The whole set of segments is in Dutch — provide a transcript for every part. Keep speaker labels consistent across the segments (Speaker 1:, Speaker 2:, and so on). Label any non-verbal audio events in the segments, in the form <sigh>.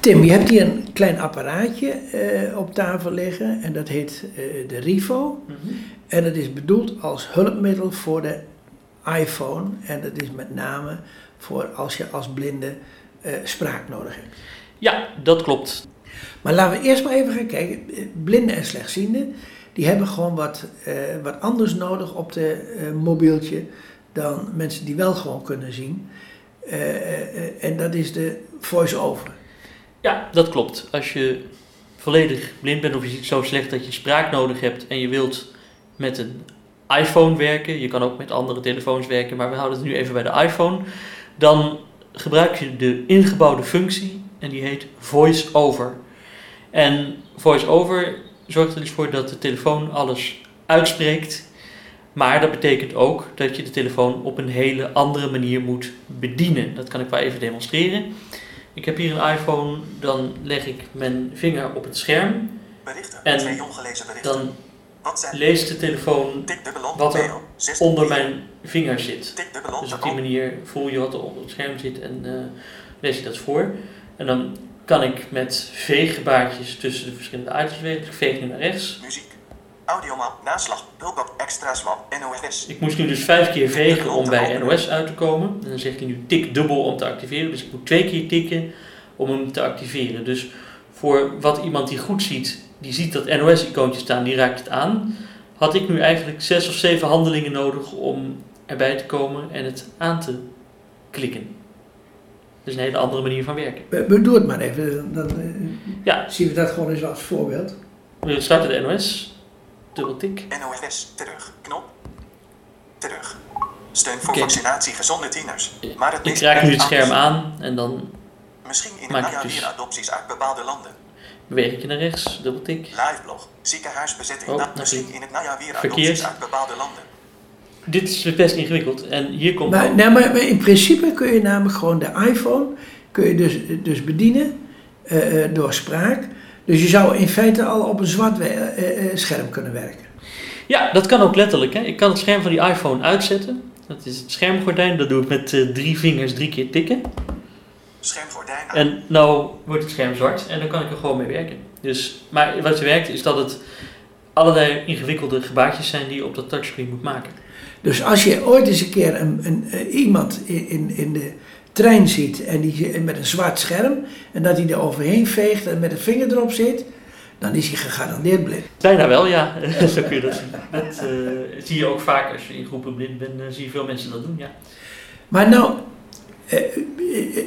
Speaker 1: Tim, je hebt hier een klein apparaatje eh, op tafel liggen en dat heet eh, de Rivo. En dat is bedoeld als hulpmiddel voor de iPhone. En dat is met name voor als je als blinde eh, spraak nodig hebt.
Speaker 2: Ja, dat klopt.
Speaker 1: Maar laten we eerst maar even gaan kijken. Blinden en slechtzienden, die hebben gewoon wat, wat anders nodig op de mobieltje dan mensen die wel gewoon kunnen zien. En dat is de voice-over.
Speaker 2: Ja, dat klopt. Als je volledig blind bent of je ziet zo slecht dat je spraak nodig hebt en je wilt met een iPhone werken, je kan ook met andere telefoons werken, maar we houden het nu even bij de iPhone, dan gebruik je de ingebouwde functie en die heet voice-over. En voice-over zorgt er dus voor dat de telefoon alles uitspreekt, maar dat betekent ook dat je de telefoon op een hele andere manier moet bedienen. Dat kan ik wel even demonstreren. Ik heb hier een iPhone, dan leg ik mijn vinger op het scherm.
Speaker 3: Berichten.
Speaker 2: En
Speaker 3: Twee ongelezen berichten.
Speaker 2: Dan leest de telefoon wat er
Speaker 3: mail. 16
Speaker 2: onder mijn vinger zit. Dus op die manier voel je wat er op het scherm zit en eh, lees je dat voor. En dan kan ik met veeggebaartjes tussen de verschillende items wegen. Dus ik veeg nu naar rechts.
Speaker 3: Muziek. Audiomap. Naslag. Hulpop. Extra swap. NOS.
Speaker 2: Ik moest nu dus vijf keer vegen om bij NOS uit te komen. En dan zegt hij nu tik dubbel om te activeren. Dus ik moet twee keer tikken om hem te activeren. Dus voor wat iemand die goed ziet, die ziet dat NOS-icoontje staan, die raakt het aan. Had ik nu eigenlijk zes of zeven handelingen nodig om erbij te komen en het aan te klikken. Dat is een hele andere manier van werken.
Speaker 1: We, doen het maar even, dan eh,
Speaker 2: Ja.
Speaker 1: zien we dat gewoon eens als voorbeeld.
Speaker 2: We starten de NOS. Dubbel tik.
Speaker 3: NOS. Terug. Knop. Terug. Steun voor
Speaker 2: Oké.
Speaker 3: vaccinatie gezonde tieners. Maar het
Speaker 2: Ik raak nu het scherm aan en dan
Speaker 3: Misschien in
Speaker 2: Maak
Speaker 3: het
Speaker 2: ik
Speaker 3: najaar
Speaker 2: dus-
Speaker 3: weer adopties uit bepaalde landen.
Speaker 2: beweeg ik je naar rechts. Dubbel tik.
Speaker 3: Liveblog. Ziekenhuisbezetting.
Speaker 2: Oh,
Speaker 3: misschien
Speaker 2: is
Speaker 3: in het najaar weer
Speaker 2: verkeerd.
Speaker 3: adopties uit bepaalde landen.
Speaker 2: Dit is best ingewikkeld. En hier komt
Speaker 1: Maar, nee, maar, maar in principe kun je namelijk gewoon de iPhone kun je dus, dus bedienen eh, eh, door spraak. Dus je zou in feite al op een zwart we- eh, eh, scherm kunnen werken.
Speaker 2: Ja, dat kan ook letterlijk. Hè. Ik kan het scherm van die iPhone uitzetten. Dat is het schermgordijn. Dat doe ik met eh, drie vingers drie keer tikken.
Speaker 3: Schermgordijn aan.
Speaker 2: En nou wordt het scherm zwart en dan kan ik er gewoon mee werken. Dus, maar wat er werkt is dat het allerlei ingewikkelde gebaartjes zijn die je op dat touchscreen moet maken.
Speaker 1: Dus als je ooit eens een keer een, een, eh, iemand in, in, in de trein ziet en die met een zwart scherm en dat hij er overheen veegt en met een vinger erop zit, dan is hij gegarandeerd blind.
Speaker 2: Bijna wel, ja. <laughs> Zo kun je dat zien. Dat eh, zie je ook vaak als je in groepen blind bent, zie je veel mensen dat doen, ja.
Speaker 1: Maar nou, eh, eh,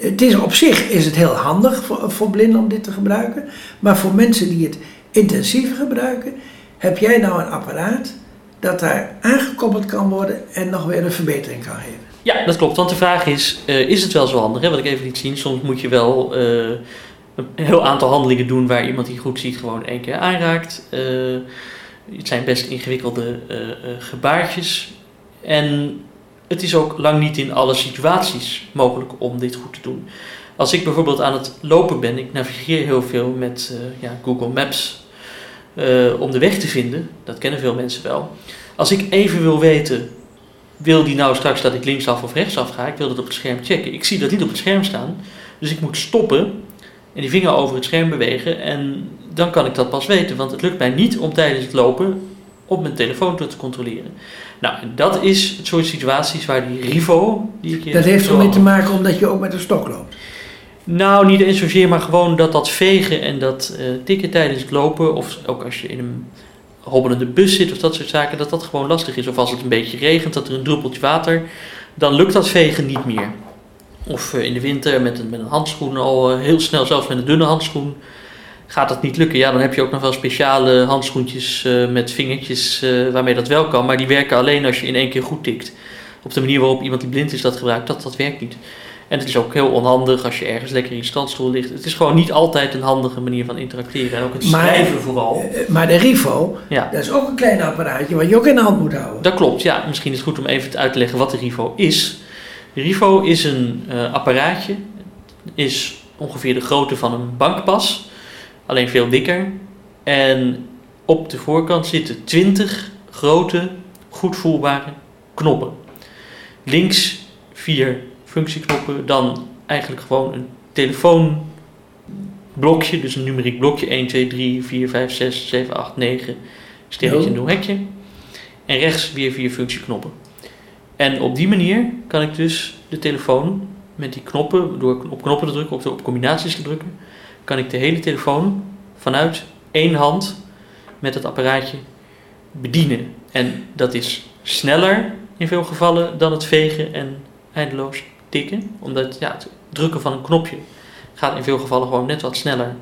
Speaker 1: het is op zich is het heel handig voor, voor blinden om dit te gebruiken. Maar voor mensen die het intensiever gebruiken, heb jij nou een apparaat dat daar aangekoppeld kan worden en nog weer een verbetering kan geven.
Speaker 2: Ja, dat klopt. Want de vraag is, eh, is het wel zo handig? Wat ik even liet zien, soms moet je wel eh, een heel aantal handelingen doen waar iemand die goed ziet gewoon één keer aanraakt. Eh, het zijn best ingewikkelde gebaartjes. En het is ook lang niet in alle situaties mogelijk om dit goed te doen. Als ik bijvoorbeeld aan het lopen ben, ik navigeer heel veel met ja, Google Maps om de weg te vinden. Dat kennen veel mensen wel. Als ik even wil weten wil die nou straks dat ik linksaf of rechtsaf ga? Ik wil dat op het scherm checken. Ik zie dat niet op het scherm staan. Dus ik moet stoppen en die vinger over het scherm bewegen. En dan kan ik dat pas weten. Want het lukt mij niet om tijdens het lopen op mijn telefoon te controleren. Nou, dat is het soort situaties waar die Rivo, die ik
Speaker 1: Dat heeft ermee te maken omdat je ook met een stok loopt.
Speaker 2: Nou, niet eens zozeer, maar gewoon dat dat vegen en dat eh, tikken tijdens het lopen, of ook als je in een hobbelende bus zit of dat soort zaken, dat dat gewoon lastig is. Of als het een beetje regent, dat er een druppeltje water, dan lukt dat vegen niet meer. Of eh, in de winter met een, met een handschoen al eh, heel snel, zelfs met een dunne handschoen, gaat dat niet lukken. Ja, dan heb je ook nog wel speciale handschoentjes eh, met vingertjes waarmee dat wel kan, maar die werken alleen als je in één keer goed tikt. Op de manier waarop iemand die blind is dat gebruikt, dat, dat werkt niet. En het is ook heel onhandig als je ergens lekker in je strandstoel ligt. Het is gewoon niet altijd een handige manier van interacteren. En ook het
Speaker 1: Maar-
Speaker 2: schrijven vooral.
Speaker 1: Eh, Maar de Rivo,
Speaker 2: Ja,
Speaker 1: dat is ook een klein apparaatje wat je ook in de hand moet houden.
Speaker 2: dat klopt. Ja, misschien is het goed om even uit te leggen wat de Rivo is. De Rivo is een eh, apparaatje. Is ongeveer de grootte van een bankpas. Alleen veel dikker. En op de voorkant zitten 20 grote, goed voelbare knoppen. Links vier functieknoppen. Dan eigenlijk gewoon een telefoon blokje, dus een numeriek blokje 1, 2, 3, 4, 5, 6, 7, 8, 9, sterretje,
Speaker 1: Nul.
Speaker 2: nul hekje. En rechts weer vier functieknoppen. En op die manier kan ik dus de telefoon met die knoppen, door op knoppen te drukken of op combinaties te drukken, kan ik de hele telefoon vanuit één hand met het apparaatje bedienen. En dat is sneller in veel gevallen dan het vegen en eindeloos tikken. Omdat ja, het drukken van een knopje gaat in veel gevallen gewoon net wat sneller.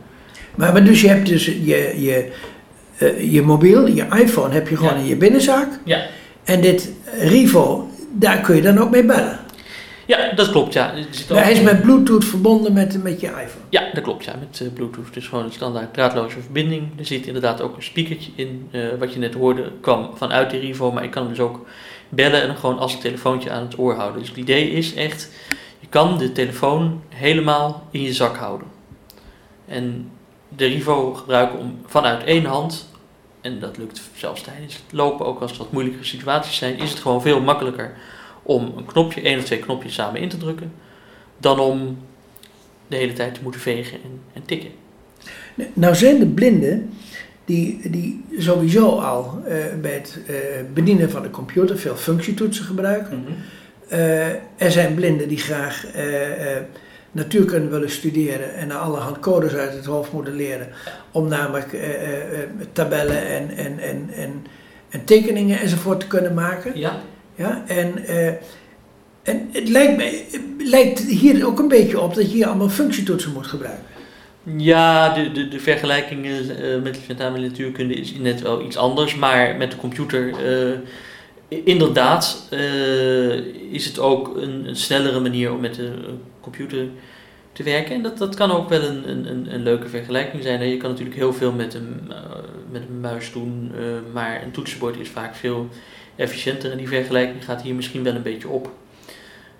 Speaker 1: Maar, maar dus je hebt dus je, je, eh, je mobiel, je iPhone heb je gewoon
Speaker 2: Ja.
Speaker 1: in je binnenzak.
Speaker 2: Ja.
Speaker 1: En dit Rivo, daar kun je dan ook mee bellen.
Speaker 2: Ja, dat klopt. Ja,
Speaker 1: Maar hij is met Bluetooth verbonden met, met je iPhone.
Speaker 2: ja dat klopt. Ja, met eh, Bluetooth. Dus gewoon een standaard draadloze verbinding. Er zit inderdaad ook een speakertje in. eh, wat je net hoorde kwam vanuit de Rivo. Maar ik kan hem dus ook bellen en gewoon als een telefoontje aan het oor houden. Dus het idee is echt, je kan de telefoon helemaal in je zak houden. En de Rivo gebruiken om vanuit één hand, en dat lukt zelfs tijdens het lopen, ook als het wat moeilijkere situaties zijn, is het gewoon veel makkelijker om een knopje, één of twee knopjes samen in te drukken, dan om de hele tijd te moeten vegen en, en tikken.
Speaker 1: Nou zijn de blinden die, die sowieso al eh, bij het eh, bedienen van de computer veel functietoetsen gebruiken. Eh, er zijn blinden die graag eh, eh, natuurkunde willen studeren en allerhand codes uit het hoofd moeten leren. Om namelijk eh, eh, eh, tabellen en, en, en, en, en tekeningen enzovoort te kunnen maken.
Speaker 2: Ja,
Speaker 1: Ja, en, eh, en het lijkt, mij, het lijkt hier ook een beetje op dat je hier allemaal functietoetsen moet gebruiken.
Speaker 2: Ja, de, de, de vergelijkingen eh, met, in natuurkunde is net wel iets anders, maar met de computer, eh, inderdaad, eh, is het ook een, een snellere manier om met de computer te werken. En dat, dat kan ook wel een, een, een, leuke vergelijking zijn. Je kan natuurlijk heel veel met een, met een muis doen, maar een toetsenbord is vaak veel efficiënter en die vergelijking gaat hier misschien wel een beetje op.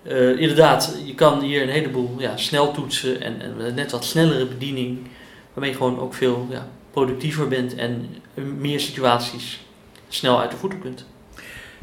Speaker 2: Eh, inderdaad, je kan hier een heleboel ja, snel toetsen en, en net wat snellere bediening, waarmee je gewoon ook veel ja, productiever bent en meer situaties snel uit de voeten kunt.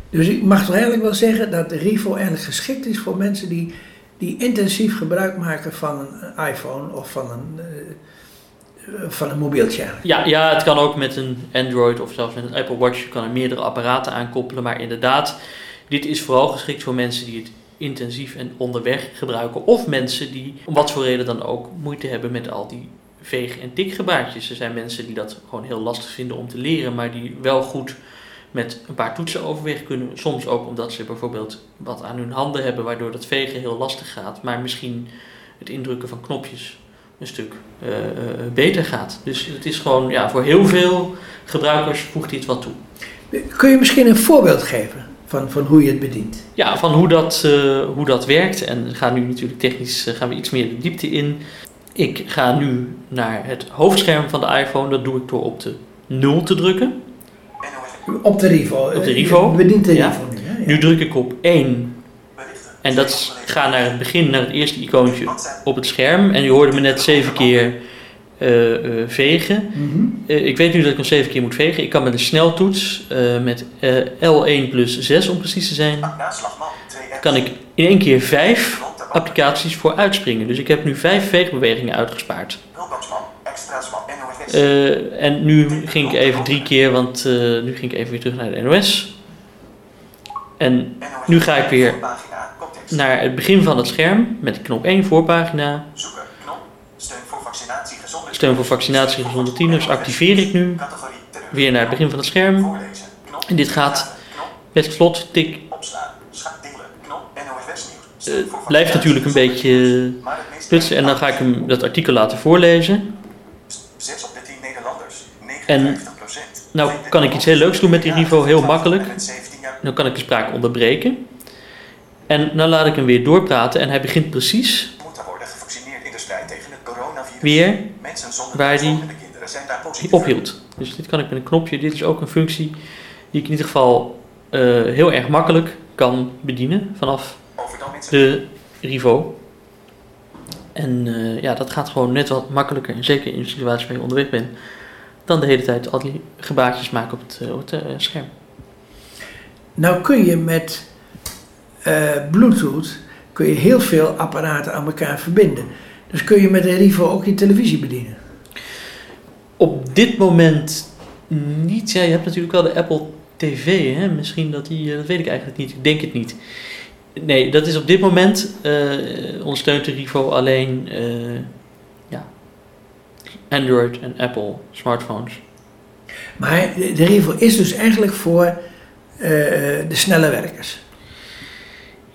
Speaker 1: Dus ik mag toch eigenlijk wel zeggen dat de Rivo eigenlijk geschikt is voor mensen die, die intensief gebruik maken van een iPhone of van een, eh, van een mobieltje eigenlijk.
Speaker 2: Ja, ja, het kan ook met een Android of zelfs met een Apple Watch. Je kan er meerdere apparaten aan koppelen. Maar inderdaad, dit is vooral geschikt voor mensen die het intensief en onderweg gebruiken. Of mensen die, om wat voor reden dan ook, moeite hebben met al die veeg- en tikgebaartjes. Er zijn mensen die dat gewoon heel lastig vinden om te leren, maar die wel goed met een paar toetsen overweg kunnen. Soms ook omdat ze bijvoorbeeld wat aan hun handen hebben, waardoor dat vegen heel lastig gaat. Maar misschien het indrukken van knopjes een stuk eh, eh, beter gaat. Dus het is gewoon, ja, voor heel veel gebruikers voegt dit wat toe.
Speaker 1: Kun je misschien een voorbeeld geven van, van hoe je het bedient?
Speaker 2: Ja, van hoe dat, eh, hoe dat werkt. En we gaan nu natuurlijk technisch eh, gaan we iets meer de diepte in. Ik ga nu naar het hoofdscherm van de iPhone. Dat doe ik door op de 0 te drukken.
Speaker 1: Op de Rivo.
Speaker 2: Op de
Speaker 1: eh,
Speaker 2: Rivo?
Speaker 1: Je bedient de
Speaker 2: Ja.
Speaker 1: Rivo nu. Hè? Ja.
Speaker 2: Nu druk ik op 1
Speaker 3: berichten.
Speaker 2: en dat ga naar het begin, naar het eerste icoontje op het scherm. En je hoorde me net zeven keer eh, eh, vegen.
Speaker 1: Mhm.
Speaker 2: Eh, ik weet nu dat ik nog zeven keer moet vegen. Ik kan met een sneltoets eh, met eh, L1 plus 6 om precies te zijn,
Speaker 3: Naslagman. 2 apps.
Speaker 2: kan ik in één keer vijf applicaties voor uitspringen. Dus ik heb nu vijf veegbewegingen uitgespaard. Eh, en nu ging ik even drie keer, want eh, nu ging ik even weer terug naar de NOS. En nu ga ik weer naar het begin van het scherm met knop 1 voorpagina.
Speaker 3: Zoeken. Knop. Steun voor vaccinatie gezonde
Speaker 2: Steun voor vaccinatie gezonde tieners activeer ik nu. Weer naar het begin van het scherm. En dit gaat met slot, tik. Eh, blijft natuurlijk een beetje
Speaker 3: meest
Speaker 2: prutsen en dan ga ik hem dat artikel laten voorlezen.
Speaker 3: 6 op de 10 Nederlanders.
Speaker 2: En
Speaker 3: 59%.
Speaker 2: nou kan ik iets heel leuks doen met die Rivo, heel makkelijk. Dan kan ik de spraak onderbreken. En dan laat ik hem weer doorpraten en hij begint precies weer waar die
Speaker 3: gezonde kinderen zijn daar positief
Speaker 2: ophield. Dus dit kan ik met een knopje. Dit is ook een functie die ik in ieder geval eh, heel erg makkelijk kan bedienen vanaf de Rivo. En eh, ja, dat gaat gewoon net wat makkelijker. En zeker in een situatie waar je onderweg bent. Dan de hele tijd al die gebaartjes maken op het, eh, op het scherm.
Speaker 1: Nou kun je met eh, Bluetooth kun je heel veel apparaten aan elkaar verbinden. Dus kun je met de Rivo ook je televisie bedienen?
Speaker 2: Op dit moment niet. Ja, je hebt natuurlijk wel de Apple TV. Hè? Misschien dat die, eh, dat weet ik eigenlijk niet. Ik denk het niet. Nee, dat is op dit moment eh, ondersteunt de Rivo alleen eh, ja, Android en Apple smartphones.
Speaker 1: Maar de, Rivo is dus eigenlijk voor de snelle werkers.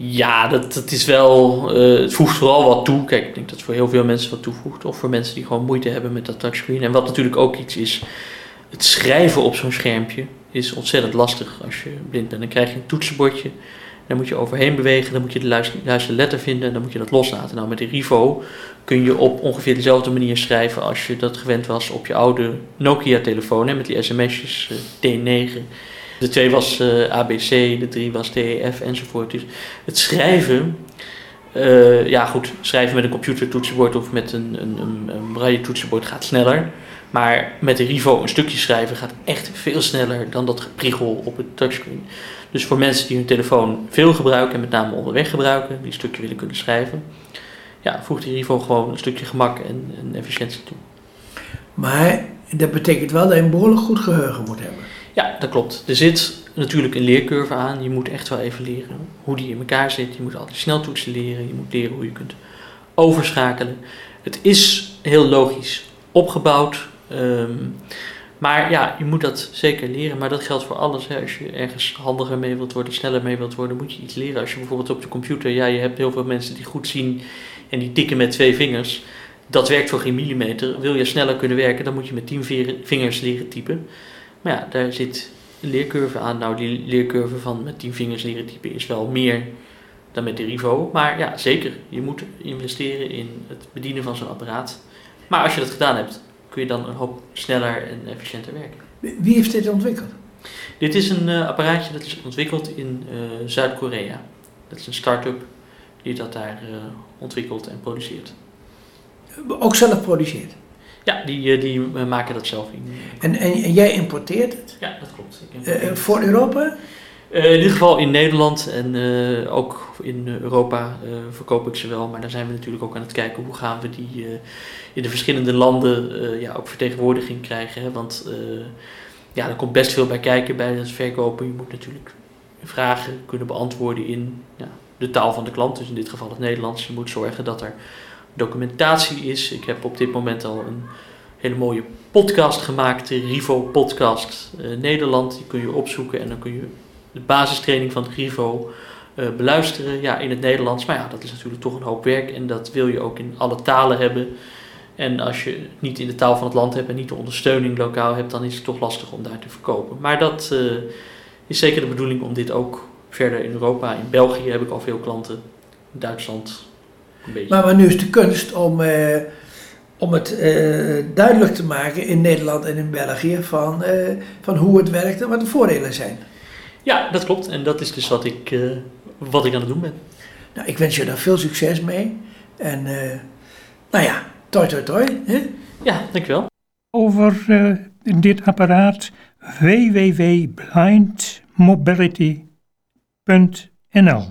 Speaker 2: Ja, dat, is wel. eh, het voegt vooral wat toe. Kijk, ik denk dat het voor heel veel mensen wat toevoegt. Of voor mensen die gewoon moeite hebben met dat touchscreen. En wat natuurlijk ook iets is. Het schrijven op zo'n schermpje is ontzettend lastig als je blind bent. Dan krijg je een toetsenbordje. Daar moet je overheen bewegen. Dan moet je de juiste, letter vinden. En dan moet je dat loslaten. Nou, met de Rivo kun je op ongeveer dezelfde manier schrijven als je dat gewend was op je oude Nokia-telefoon. Met die sms'jes eh, T9. De 2 was eh, ABC, de 3 was DEF enzovoort. Dus het schrijven, eh, ja goed, schrijven met een computertoetsenbord of met een, een, een, een braille toetsenbord gaat sneller. Maar met de Rivo een stukje schrijven gaat echt veel sneller dan dat gepriegel op het touchscreen. Dus voor mensen die hun telefoon veel gebruiken en met name onderweg gebruiken, die een stukje willen kunnen schrijven, ja, voegt die Rivo gewoon een stukje gemak en, en efficiëntie toe.
Speaker 1: Maar dat betekent wel dat je een behoorlijk goed geheugen moet hebben.
Speaker 2: Ja, dat klopt. Er zit natuurlijk een leercurve aan. Je moet echt wel even leren hoe die in elkaar zit. Je moet al die sneltoetsen leren. Je moet leren hoe je kunt overschakelen. Het is heel logisch opgebouwd. ehm, maar ja, je moet dat zeker leren. Maar dat geldt voor alles. Als je ergens handiger mee wilt worden, sneller mee wilt worden, moet je iets leren. Als je bijvoorbeeld op de computer, ja, je hebt heel veel mensen die goed zien en die tikken met twee vingers. Dat werkt voor geen millimeter. Wil je sneller kunnen werken, dan moet je met tien vingers leren typen. Maar ja, daar zit een leercurve aan. Nou, die leercurve van met tien vingers leren typen is wel meer dan met de Rivo. Maar ja, zeker. Je moet investeren in het bedienen van zo'n apparaat. Maar als je dat gedaan hebt, kun je dan een hoop sneller en efficiënter werken.
Speaker 1: Wie heeft dit ontwikkeld?
Speaker 2: Dit is een eh, apparaatje dat is ontwikkeld in eh, Zuid-Korea. Dat is een start-up die dat daar eh, ontwikkelt en produceert.
Speaker 1: Ook zelf produceert.
Speaker 2: Ja, die, eh, die eh, maken dat zelf in.
Speaker 1: En, en, en jij importeert het
Speaker 2: Ja, dat klopt.
Speaker 1: Eh, eh, voor Europa?
Speaker 2: Eh, in ieder geval in Nederland en eh, ook in eh, Europa eh, verkoop ik ze wel. Maar daar zijn we natuurlijk ook aan het kijken hoe gaan we die eh, in de verschillende landen eh, ja, ook vertegenwoordiging krijgen. Hè? Want eh, ja, er komt best veel bij kijken bij het verkopen. Je moet natuurlijk vragen kunnen beantwoorden in ja, de taal van de klant, dus in dit geval het Nederlands. Je moet zorgen dat er documentatie is. Ik heb op dit moment al een hele mooie podcast gemaakt, de Rivo Podcast eh, Nederland. Die kun je opzoeken en dan kun je de basistraining van Rivo eh, beluisteren. Ja, in het Nederlands. Maar ja, dat is natuurlijk toch een hoop werk en dat wil je ook in alle talen hebben. En als je niet in de taal van het land hebt en niet de ondersteuning lokaal hebt, dan is het toch lastig om daar te verkopen. Maar dat eh, is zeker de bedoeling om dit ook verder in Europa. In België heb ik al veel klanten. In Duitsland.
Speaker 1: Maar, maar nu is de kunst om, eh, om het eh, duidelijk te maken in Nederland en in België van, eh, van hoe het werkt en wat de voordelen zijn.
Speaker 2: Ja, dat klopt. En dat is dus wat ik, eh, wat ik aan het doen ben.
Speaker 1: Nou, ik wens je daar veel succes mee. En eh, nou ja, toi toi toi. Hè?
Speaker 2: Ja, dankjewel.
Speaker 4: over eh, dit apparaat www.blindmobility.nl